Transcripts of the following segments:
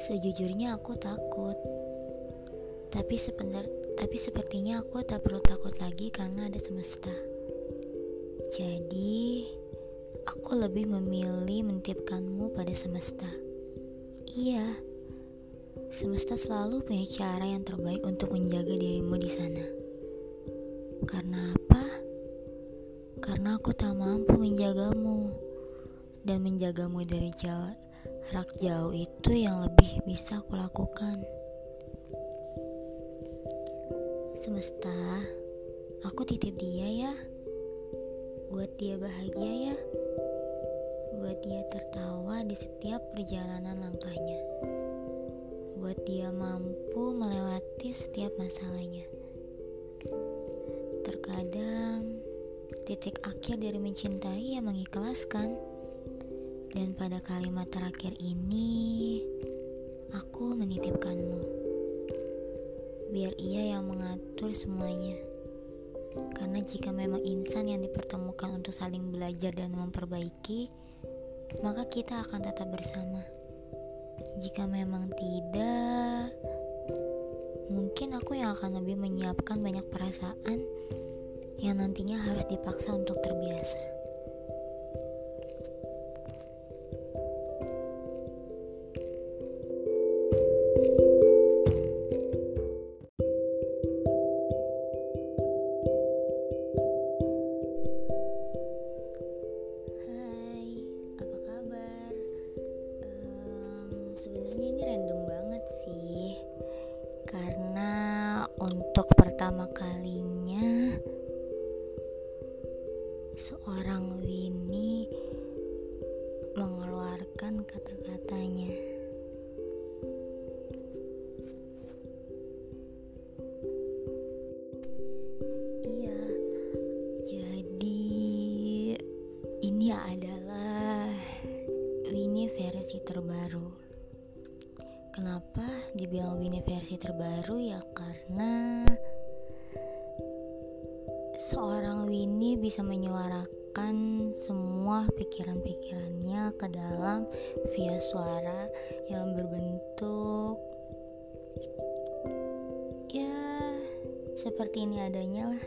Sejujurnya aku takut. Tapi sebenar tapi sepertinya aku tak perlu takut lagi karena ada semesta. Jadi, aku lebih memilih mentipkanmu pada semesta. Iya, semesta selalu punya cara yang terbaik untuk menjaga dirimu di sana. Karena apa? Karena aku tak mampu menjagamu dan menjagamu dari jarak jauh itu yang lebih bisa aku lakukan. Semesta, aku titip dia ya. Buat dia bahagia ya. Buat dia tertawa di setiap perjalanan langkahnya. Buat dia mampu melewati setiap masalahnya. Terkadang titik akhir dari mencintai yang mengikhlaskan. Dan pada kalimat terakhir ini, aku menitipkanmu biar ia yang mengatur semuanya. Karena jika memang insan yang dipertemukan untuk saling belajar dan memperbaiki, maka kita akan tetap bersama. Jika memang tidak, mungkin aku yang akan lebih menyiapkan banyak perasaan yang nantinya harus dipaksa untuk terbiasa. Terbaru ya karena seorang Winnie bisa menyuarakan semua pikiran-pikirannya ke dalam via suara yang berbentuk ya seperti ini adanya lah.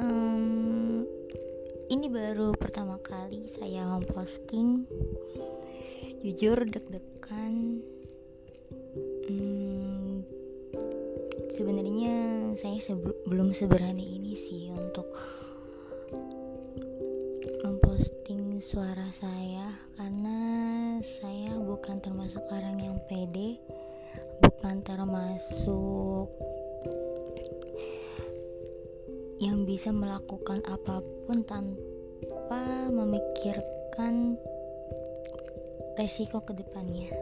Um, ini baru pertama kali saya memposting. Jujur deg-degan sebenarnya saya sebelum belum seberani ini sih untuk memposting suara saya karena saya bukan termasuk orang yang pede bukan termasuk yang bisa melakukan apa pun tanpa memikirkan resiko ke depannya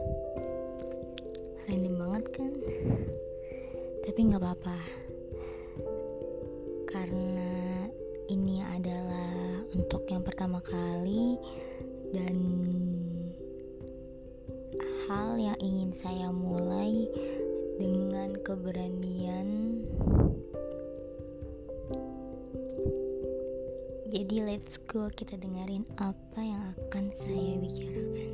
random banget kan tapi nggak apa-apa. Karena ini adalah untuk yang pertama kali dan hal yang ingin saya mulai dengan keberanian. Jadi let's go. Kita dengerin apa yang akan saya bicarakan.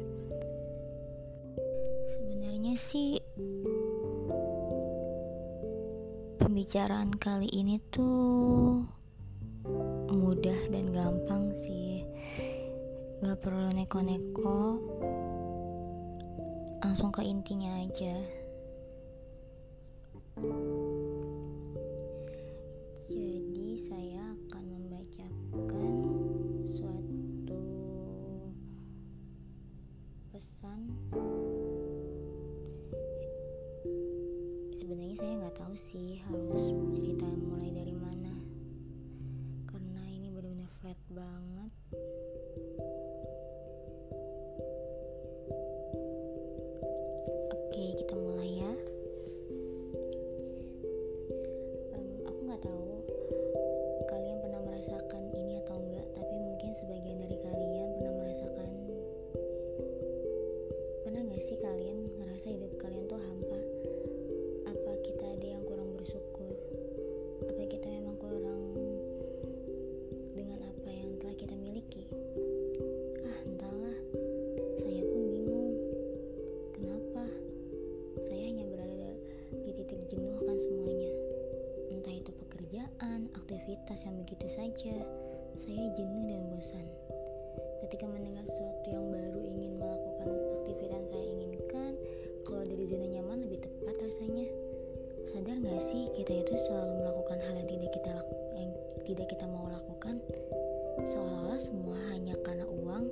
Sebenarnya sih pembicaraan kali ini tuh mudah dan gampang sih. Gak perlu neko-neko. Langsung ke intinya aja sih harus tidak kita mau lakukan seolah-olah semua hanya karena uang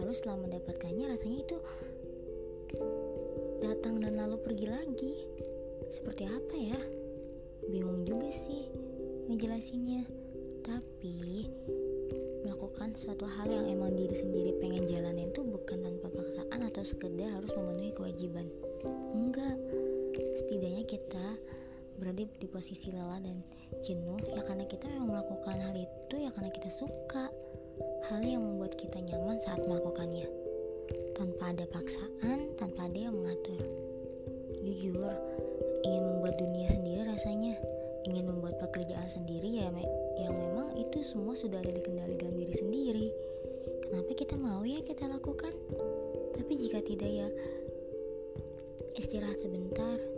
lalu setelah mendapatkannya rasanya itu datang dan lalu pergi lagi. Seperti apa ya? Bingung juga sih ngejelasinnya. Tapi melakukan suatu hal yang emang diri sendiri pengen jalanin tuh bukan tanpa paksaan atau sekedar harus memenuhi kewajiban. Enggak. Setidaknya kita berada di posisi lelah dan jenuh ya karena kita memang melakukan hal itu ya karena kita suka. Hal yang membuat kita nyaman saat melakukannya. Tanpa ada paksaan tanpa ada yang mengatur. Jujur ingin membuat dunia sendiri rasanya. Ingin membuat pekerjaan sendiri ya me yang memang itu semua sudah ada di kendali dalam diri sendiri. Kenapa kita mau ya kita lakukan? Tapi jika tidak ya istirahat sebentar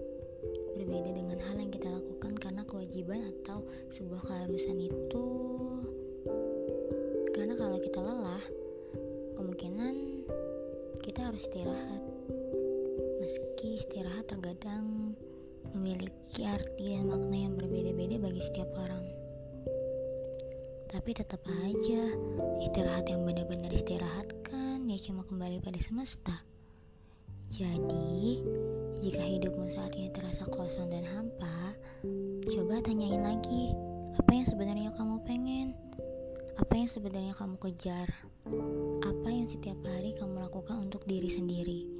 berbeda dengan hal yang kita lakukan karena kewajiban atau sebuah keharusan itu. Karena kalau kita lelah kemungkinan kita harus istirahat. Meski istirahat terkadang memiliki arti dan makna yang berbeda-beda bagi setiap orang. Tapi tetap aja istirahat yang benar-benar istirahat kan ya cuma kembali pada semesta. Jadi jika hidupmu saat ini terasa kosong dan hampa, coba tanyain lagi, apa yang sebenarnya kamu pengen? Apa yang sebenarnya kamu kejar? Apa yang setiap hari kamu lakukan untuk diri sendiri?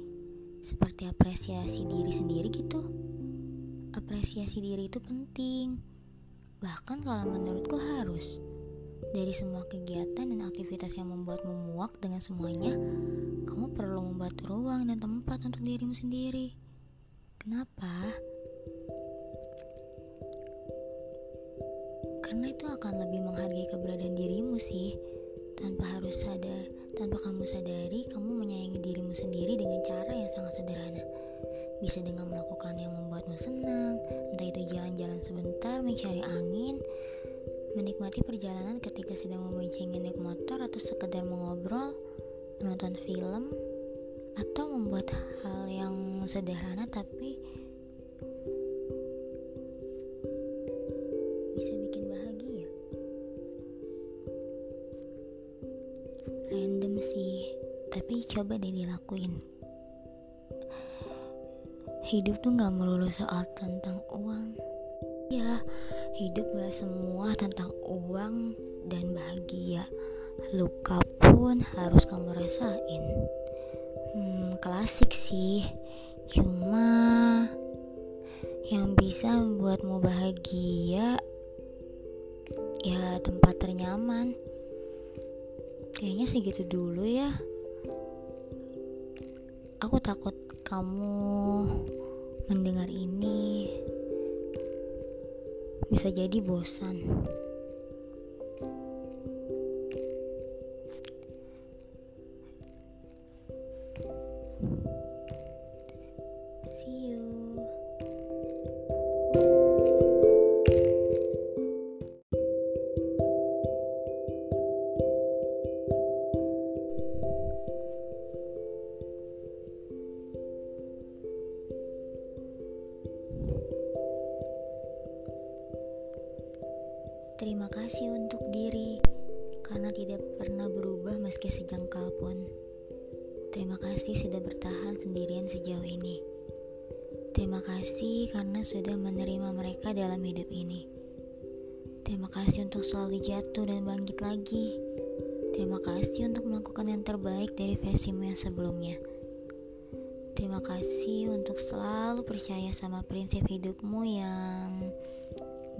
Seperti apresiasi diri sendiri gitu. Apresiasi diri itu penting. Bahkan kalau menurutku harus. Dari semua kegiatan dan aktivitas yang membuatmu muak dengan semuanya, kamu perlu membuat ruang dan tempat untuk dirimu sendiri. Kenapa? Karena itu akan lebih menghargai keberadaan dirimu sih. Tanpa harus sadar, tanpa kamu sadari, kamu menyayangi dirimu sendiri dengan cara yang sangat sederhana. Bisa dengan melakukan yang membuatmu senang, entah itu jalan-jalan sebentar, mencari angin, menikmati perjalanan ketika sedang memboncengin naik motor atau sekedar mengobrol, menonton film, atau membuat hal yang sederhana tapi bisa bikin bahagia? Random sih tapi coba deh dilakuin. Hidup tuh gak melulu soal tentang uang. Ya hidup gak semua tentang uang dan bahagia. Luka pun harus kamu rasain hmm, klasik sih. Cuma yang bisa membuatmu bahagia ya tempat ternyaman. Kayaknya segitu dulu ya. Aku takut kamu mendengar ini bisa jadi bosan Terima kasih karena sudah menerima mereka dalam hidup ini. Terima kasih untuk selalu jatuh dan bangkit lagi. Terima kasih untuk melakukan yang terbaik dari versimu yang sebelumnya. Terima kasih untuk selalu percaya sama prinsip hidupmu yang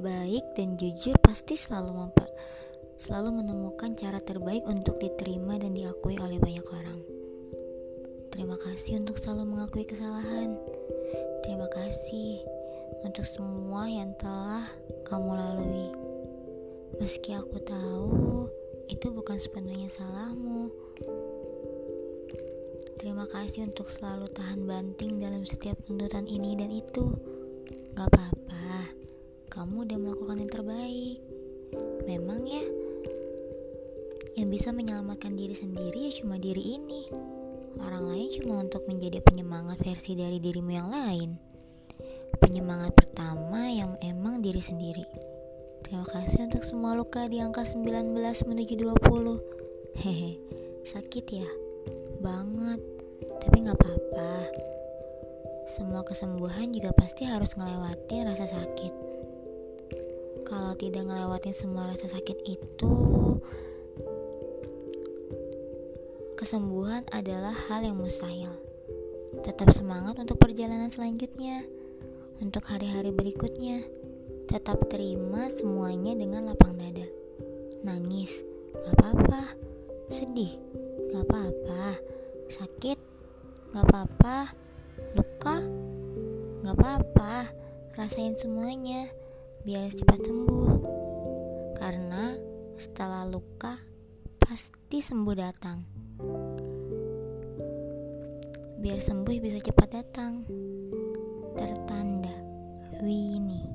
baik dan jujur pasti selalu memper selalu menemukan cara terbaik untuk diterima dan diakui oleh banyak orang. Terima kasih untuk selalu mengakui kesalahan. Terima kasih untuk semua yang telah kamu lalui. Meski aku tahu itu bukan sepenuhnya salahmu. Terima kasih untuk selalu tahan banting dalam setiap tuntutan ini dan itu. Gak apa-apa, kamu udah melakukan yang terbaik. Memang ya, yang bisa menyelamatkan diri sendiri ya cuma diri ini. Orang lain cuma untuk menjadi penyemangat versi dari dirimu yang lain. Penyemangat pertama yang emang diri sendiri. Terima kasih untuk semua luka di angka 19 menuju 20. Hehe, sakit ya? Banget tapi nggak apa-apa. Semua kesembuhan juga pasti harus ngelewatin rasa sakit. Kalau tidak ngelewatin semua rasa sakit itu, kesembuhan adalah hal yang mustahil. Tetap semangat untuk perjalanan selanjutnya, untuk hari-hari berikutnya. Tetap terima semuanya dengan lapang dada. Nangis, gak apa-apa. Sedih, gak apa-apa. Sakit, Gak apa-apa, luka, gak apa-apa, rasain semuanya biar cepat sembuh. Karena setelah luka pasti sembuh datang. Biar sembuh bisa cepat datang. Tertanda Win